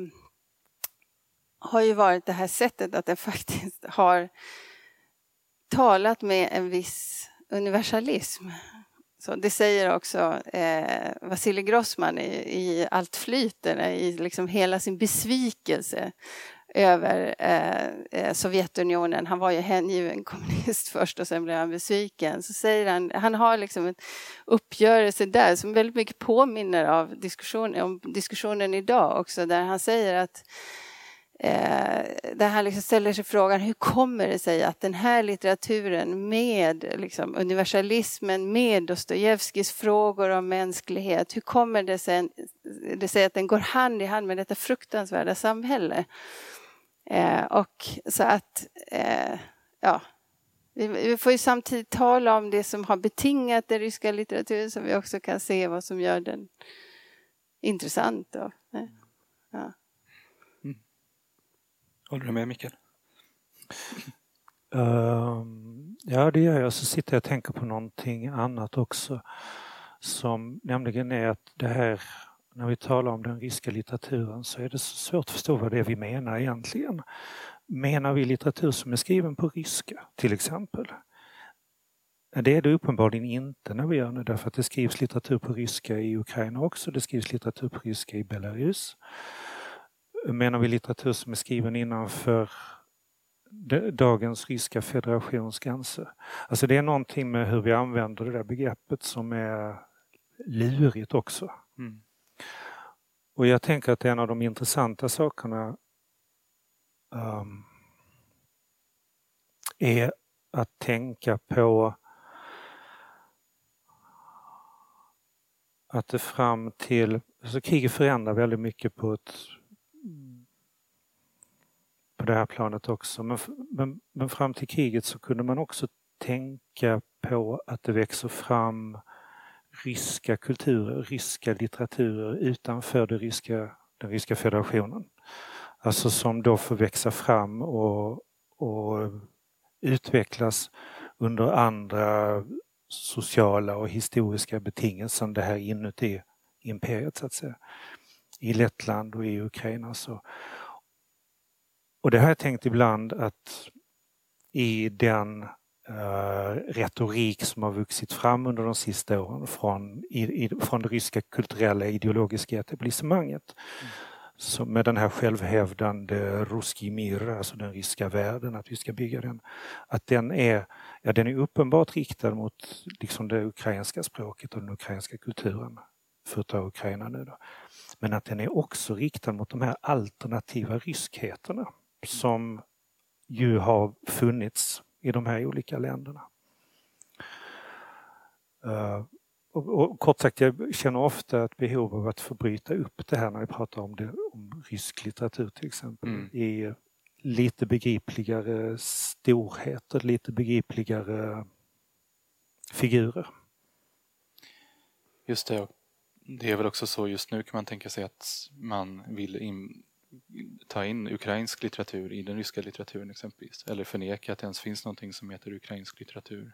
har ju varit det här sättet att den faktiskt har talat med en viss universalism. Så det säger också eh, Vasilij Grossman i, i Allt flyter, i liksom hela sin besvikelse över eh, eh Sovjetunionen. Han var ju hängiven kommunist först och sen blev han besviken. Så säger han, han har liksom en uppgörelse där som väldigt mycket påminner av diskussion, om diskussionen idag också, där han säger att eh, där han liksom ställer sig frågan hur kommer det sig att den här litteraturen med liksom, universalismen, med Dostojevskijs frågor om mänsklighet, hur kommer det sig, det sig att den går hand i hand med detta fruktansvärda samhälle. Eh, och så att, eh, ja, vi, vi, får ju samtidigt tala om det som har betingat den ryska litteraturen så vi också kan se vad som gör den intressant. Då. eh, ja. Håller du med Mikael? Um, ja, det gör jag. Så sitter jag och tänker på någonting annat också. Som nämligen är att det här, när vi talar om den ryska litteraturen så är det så svårt att förstå vad det är vi menar egentligen. Menar vi litteratur som är skriven på ryska till exempel? Det är det uppenbarligen inte när vi gör det därför att det skrivs litteratur på ryska i Ukraina också. Det skrivs litteratur på ryska i Belarus. Menar vi litteratur som är skriven innanför dagens ryska federations gränser? Alltså det är någonting med hur vi använder det där begreppet som är lurigt också. Mm. Och jag tänker att en av de intressanta sakerna um, är att tänka på att det fram till, alltså kriget förändrar väldigt mycket på ett på det här planet också. Men, men, men fram till kriget så kunde man också tänka på att det växer fram ryska kulturer, ryska litteraturer utanför det ryska, den ryska federationen. Alltså som då får växa fram och, och utvecklas under andra sociala och historiska betingelser än det här inuti imperiet så att säga. I Lettland och i Ukraina. Så. Och det har jag tänkt ibland att i den uh, retorik som har vuxit fram under de sista åren från, i, i, från det ryska kulturella ideologiska etablissemanget mm så med den här självhävdande Ruski Mir, alltså den ryska världen, att vi ska bygga den. Att den är, ja, den är uppenbart riktad mot liksom det ukrainska språket och den ukrainska kulturen, för att ta Ukraina nu då. Men att den är också riktad mot de här alternativa ryskheterna som ju har funnits i de här olika länderna. Uh, och, och, kort sagt, jag känner ofta ett behov av att få bryta upp det här när vi pratar om, det, om rysk litteratur till exempel mm. i lite begripligare storheter, lite begripligare figurer. Just det. Det är väl också så just nu kan man tänka sig att man vill in, ta in ukrainsk litteratur i den ryska litteraturen exempelvis. Eller förneka att det ens finns någonting som heter ukrainsk litteratur.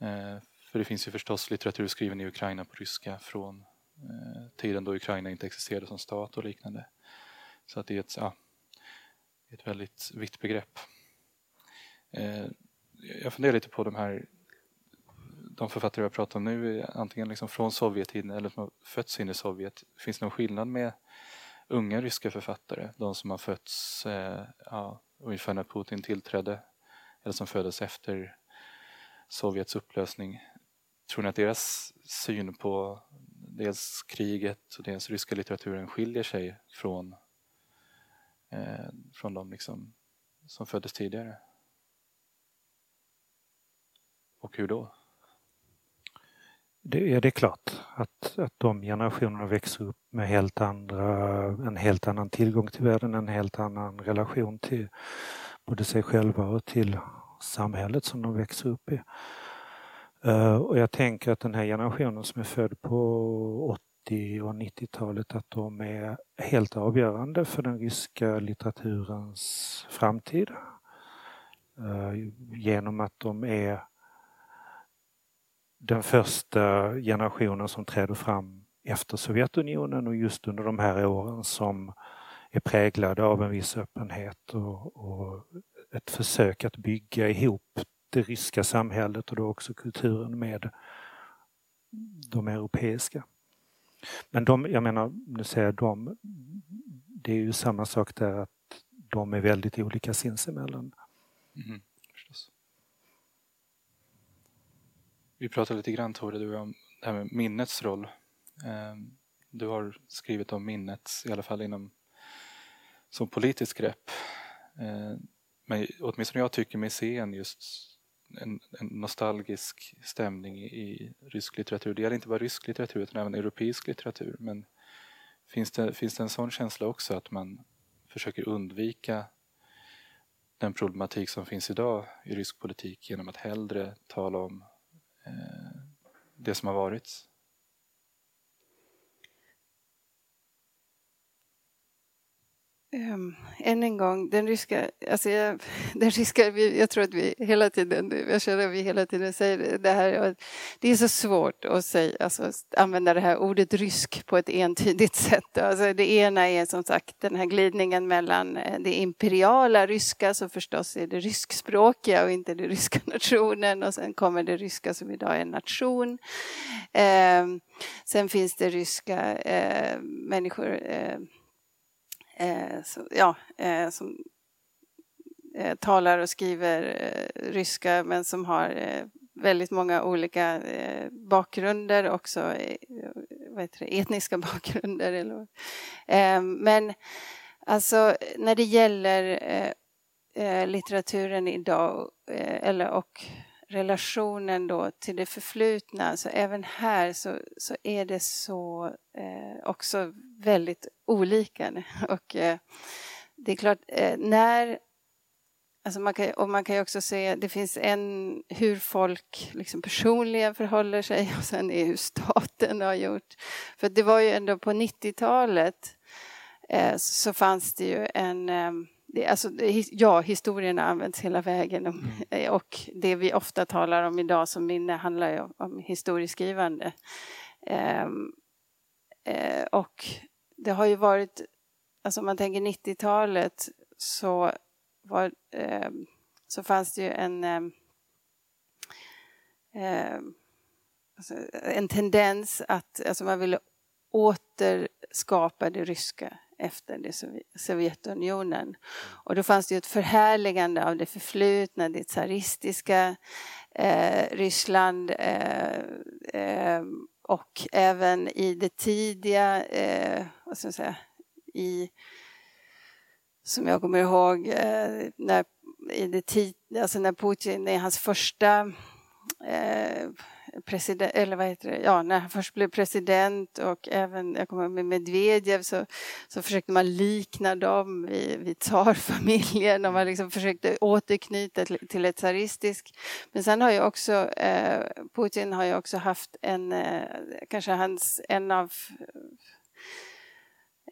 Eh, för det finns ju förstås litteratur skriven i Ukraina på ryska från eh, tiden då Ukraina inte existerade som stat och liknande. Så att det är ett, ja, ett väldigt vitt begrepp. Eh, jag funderar lite på de här de författare jag pratar om nu, antingen liksom från Sovjettiden eller som har fötts in i Sovjet. Finns det någon skillnad med unga ryska författare? De som har fötts eh, ja, ungefär när Putin tillträdde eller som föddes efter Sovjets upplösning. Tror ni att deras syn på dels kriget och dels ryska litteraturen skiljer sig från, eh, från de liksom som föddes tidigare? Och hur då? Det, ja, det är klart att, att de generationerna växer upp med helt andra, en helt annan tillgång till världen, en helt annan relation till både sig själva och till samhället som de växer upp i. Eh, och jag tänker att den här generationen som är född på 80 och 90-talet att de är helt avgörande för den ryska litteraturens framtid. Eh, genom att de är den första generationen som träder fram efter Sovjetunionen och just under de här åren som är präglade av en viss öppenhet och, och ett försök att bygga ihop det ryska samhället och då också kulturen med de europeiska. Men de, jag menar, nu säger jag de, det är ju samma sak där att de är väldigt olika sinsemellan. Mm, förstås. Vi pratade lite grann Tore, du om det här med minnets roll. Ehm, du har skrivit om minnet, i alla fall inom som politiskt grepp. Ehm, men åtminstone jag tycker mig se en just en, en, nostalgisk stämning i, i rysk litteratur. Det gäller inte bara rysk litteratur utan även europeisk litteratur. Men Finns det, finns det en sån känsla också att man försöker undvika den problematik som finns idag i rysk politik genom att hellre tala om Eh, det som har varit? Um, än en gång, den ryska, alltså jag, den ryska, jag tror att vi hela tiden, jag känner att vi hela tiden säger det här, det är så svårt att säga, alltså, använda det här ordet rysk på ett entydigt sätt. Alltså, det ena är som sagt den här glidningen mellan eh, det imperiala ryska, som förstås är det ryskspråkiga och inte den ryska nationen, och sen kommer det ryska som idag är en nation. Um, sen finns det ryska uh, människor uh, eh, så, ja, eh, som eh, talar och skriver eh, ryska men som har eh, väldigt många olika eh, bakgrunder också, eh, vad heter det, etniska bakgrunder. Eller, eh, men alltså när det gäller eh, litteraturen idag eller och relationen då till det förflutna, så även här så, så är det så eh, också väldigt olika. Och eh, det är klart, eh, när Alltså man kan, och man kan ju också se, det finns en hur folk liksom personligen förhåller sig och sen är hur staten har gjort. För det var ju ändå på 90-talet eh, så fanns det ju en eh, alltså, ja, historien används hela vägen mm. Eh, och det vi ofta talar om idag som minne handlar ju om historieskrivande. Eh, eh, och det har ju varit, alltså om man tänker 90-talet så, var, eh, så fanns det ju en ehm, alltså en tendens att alltså man ville återskapa det ryska efter det Sovjetunionen. Och då fanns det ju ett förhärligande av det förflutna, det tsaristiska eh, Ryssland eh, eh, och även i det tidiga, eh, vad ska jag säga, i som jag kommer ihåg, eh, när, i det tid, alltså när Putin i hans första eh, president, eller vad heter det, ja, när han först blev president och även, jag kommer med Medvedev så, så försökte man likna dem vid, vid tsarfamiljen och man liksom försökte återknyta till, till ett tsaristisk. Men sen har ju också, eh, Putin har ju också haft en, eh, kanske hans, en av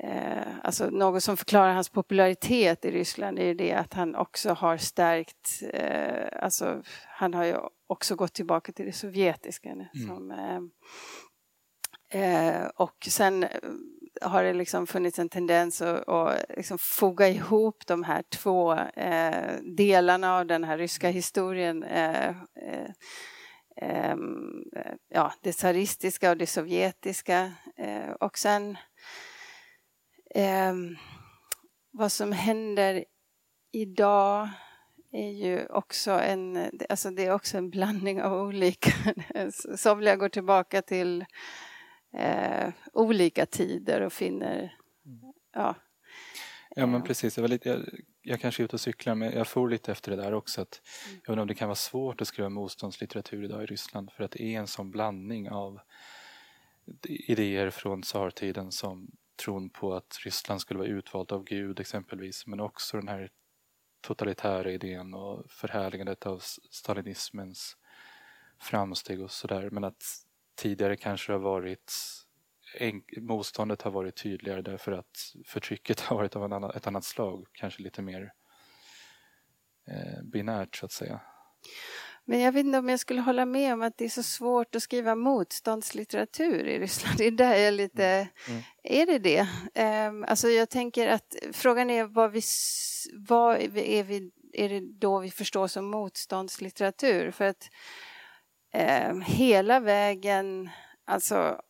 Eh, alltså något som förklarar hans popularitet i Ryssland är det att han också har stärkt, eh, alltså han har ju också gått tillbaka till det sovjetiska. Mm. Som, eh, eh och sen har det liksom funnits en tendens att, att liksom foga ihop de här två eh, delarna av den här ryska historien. Eh, ja, det tsaristiska och det sovjetiska. och sen Eh, vad som händer idag är ju också en, alltså det är också en blandning av olika. Somliga går tillbaka till eh, olika tider och finner, ja. Ja men precis, jag, lite, jag, jag kanske är ute och cyklar men jag får lite efter det där också att mm. jag undrar om det kan vara svårt att skriva motståndslitteratur idag i Ryssland för att det är en sån blandning av idéer från tsartiden som tron på att Ryssland skulle vara utvalt av Gud exempelvis men också den här totalitära idén och förhärligandet av stalinismens framsteg och sådär men att tidigare kanske har varit motståndet har varit tydligare därför att förtrycket har varit av annan, ett annat slag, kanske lite mer eh, binärt så att säga. Men jag vet inte om jag skulle hålla med om att det är så svårt att skriva motståndslitteratur i Ryssland. Det är där jag lite... Mm. mm. Är det det? Um, alltså jag tänker att frågan är vad, vi, vad är, vi, är det då vi förstår som motståndslitteratur? För att um, hela vägen, alltså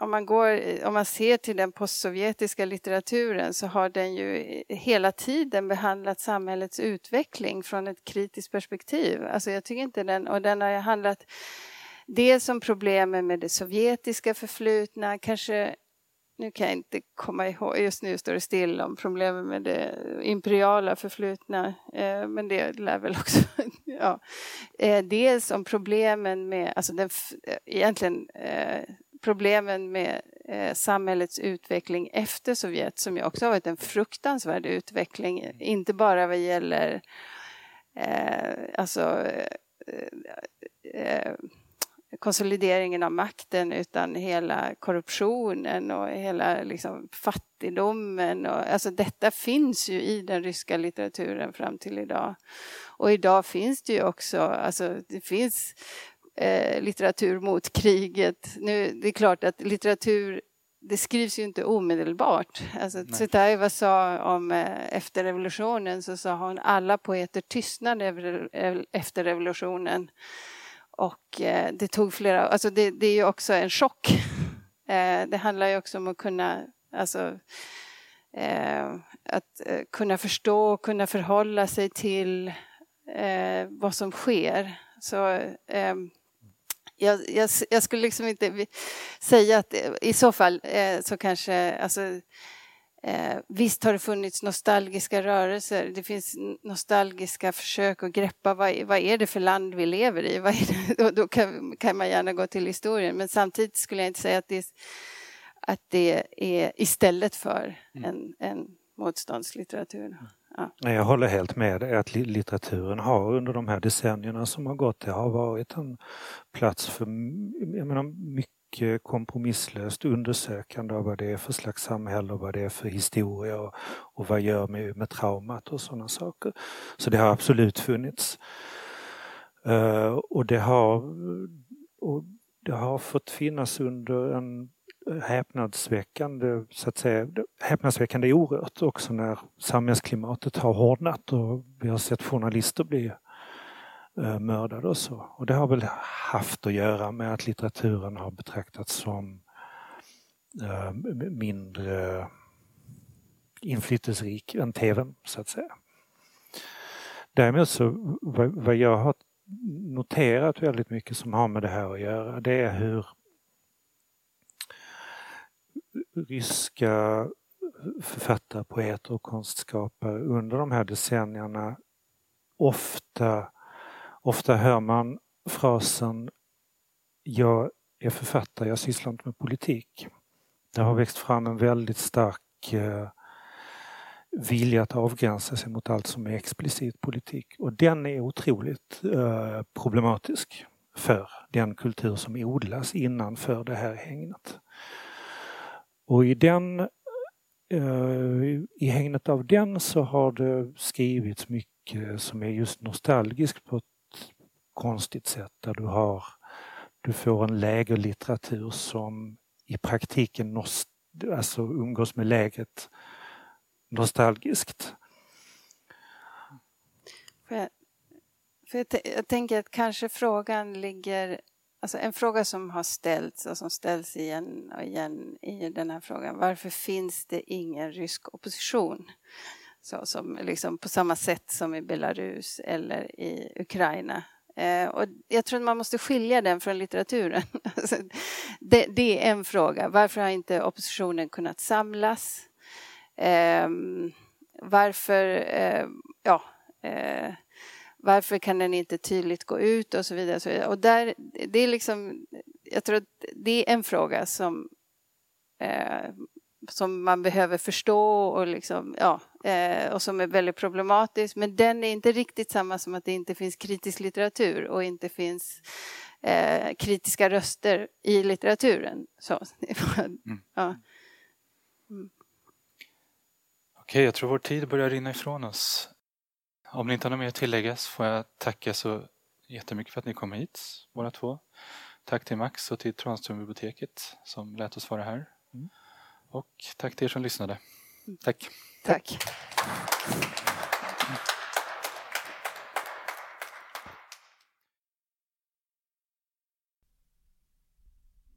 om man, går, om man ser till den postsovjetiska litteraturen så har den ju hela tiden behandlat samhällets utveckling från ett kritiskt perspektiv. Alltså jag tycker inte den, och den har ju handlat dels om problemen med det sovjetiska förflutna, kanske nu kan jag inte komma ihåg, just nu står det still om problemen med det imperiala förflutna, eh, men det lär väl också, ja. Eh, dels om problemen med, alltså den, egentligen eh, problemen med eh, samhällets utveckling efter Sovjet som ju också har varit en fruktansvärd utveckling, inte bara vad gäller eh, alltså eh, eh, konsolideringen av makten utan hela korruptionen och hela liksom, fattigdomen. Och, alltså detta finns ju i den ryska litteraturen fram till idag. Och idag finns det ju också, alltså det finns eh, litteratur mot kriget. Nu, det är klart att litteratur det skrivs ju inte omedelbart. Alltså, Tsvetaeva sa om eh, efter revolutionen så sa hon alla poeter tystnade efter revolutionen. Och eh, det tog flera, alltså det, det, är ju också en chock. Eh, det handlar ju också om att kunna, alltså eh, att eh, kunna förstå och kunna förhålla sig till eh, vad som sker. Så jag, jag, jag, skulle liksom inte säga att i så fall eh, så kanske, alltså, eh, visst har det funnits nostalgiska rörelser. Det finns nostalgiska försök att greppa vad, vad är det för land vi lever i? Vad? Då, då kan, kan, man gärna gå till historien. Men samtidigt skulle jag inte säga att det, att det är istället för mm. en, en motståndslitteratur. Ja. Jag håller helt med dig att litteraturen har under de här decennierna som har gått, det har varit en plats för jag menar, mycket kompromisslöst undersökande av vad det är för slags samhälle och vad det är för historia och, och vad gör med, med traumat och sådana saker. Så det har absolut funnits. Uh, och det har och det har fått finnas under en häpnadsväckande, så att säga, häpnadsväckande orört också när samhällsklimatet har hårdnat och vi har sett journalister bli eh, mördade och så. Och det har väl haft att göra med att litteraturen har betraktats som eh, mindre inflytelserik än tvn, så att säga. Däremot så, vad jag har noterat väldigt mycket som har med det här att göra, det är hur ryska författare, poeter och konstskapare under de här decennierna ofta, ofta hör man frasen Jag är författare, jag sysslar inte med politik. Det har växt fram en väldigt stark eh, vilja att avgränsa sig mot allt som är explicit politik och den är otroligt eh, problematisk för den kultur som odlas innanför det här hängnet. Och i den eh, i hägnet av den så har det skrivits mycket som är just nostalgiskt på ett konstigt sätt där du har du får en lägerlitteratur som i praktiken nost, alltså umgås med läget nostalgiskt. För jag, för jag, jag tänker att kanske frågan ligger Alltså en fråga som har ställts och som ställs igen och igen i den här frågan. Varför finns det ingen rysk opposition? Så som liksom på samma sätt som i Belarus eller i Ukraina. Eh, och jag tror att man måste skilja den från litteraturen. Alltså, det, det, är en fråga. Varför har inte oppositionen kunnat samlas? Eh, varför, eh, ja, eh, varför kan den inte tydligt gå ut och så vidare. Och, så vidare. och där, det är liksom, jag tror att det är en fråga som, eh, som man behöver förstå och, liksom, ja, eh, och som är väldigt problematisk. Men den är inte riktigt samma som att det inte finns kritisk litteratur och inte finns eh, kritiska röster i litteraturen. Så, mm. ja. Mm. Okej, jag tror vår tid börjar rinna ifrån oss. Om ni inte har något mer att tillägga så får jag tacka så jättemycket för att ni kom hit, båda två. Tack till Max och till Tranströmbiblioteket som lät oss vara här. Mm. Och tack till er som lyssnade. Tack. Tack.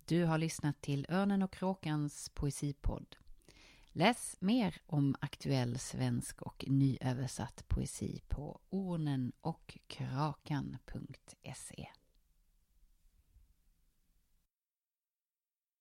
Du har lyssnat till Örnen och kråkans poesipodd. Läs mer om aktuell svensk och nyöversatt poesi på ornenochkrakan.se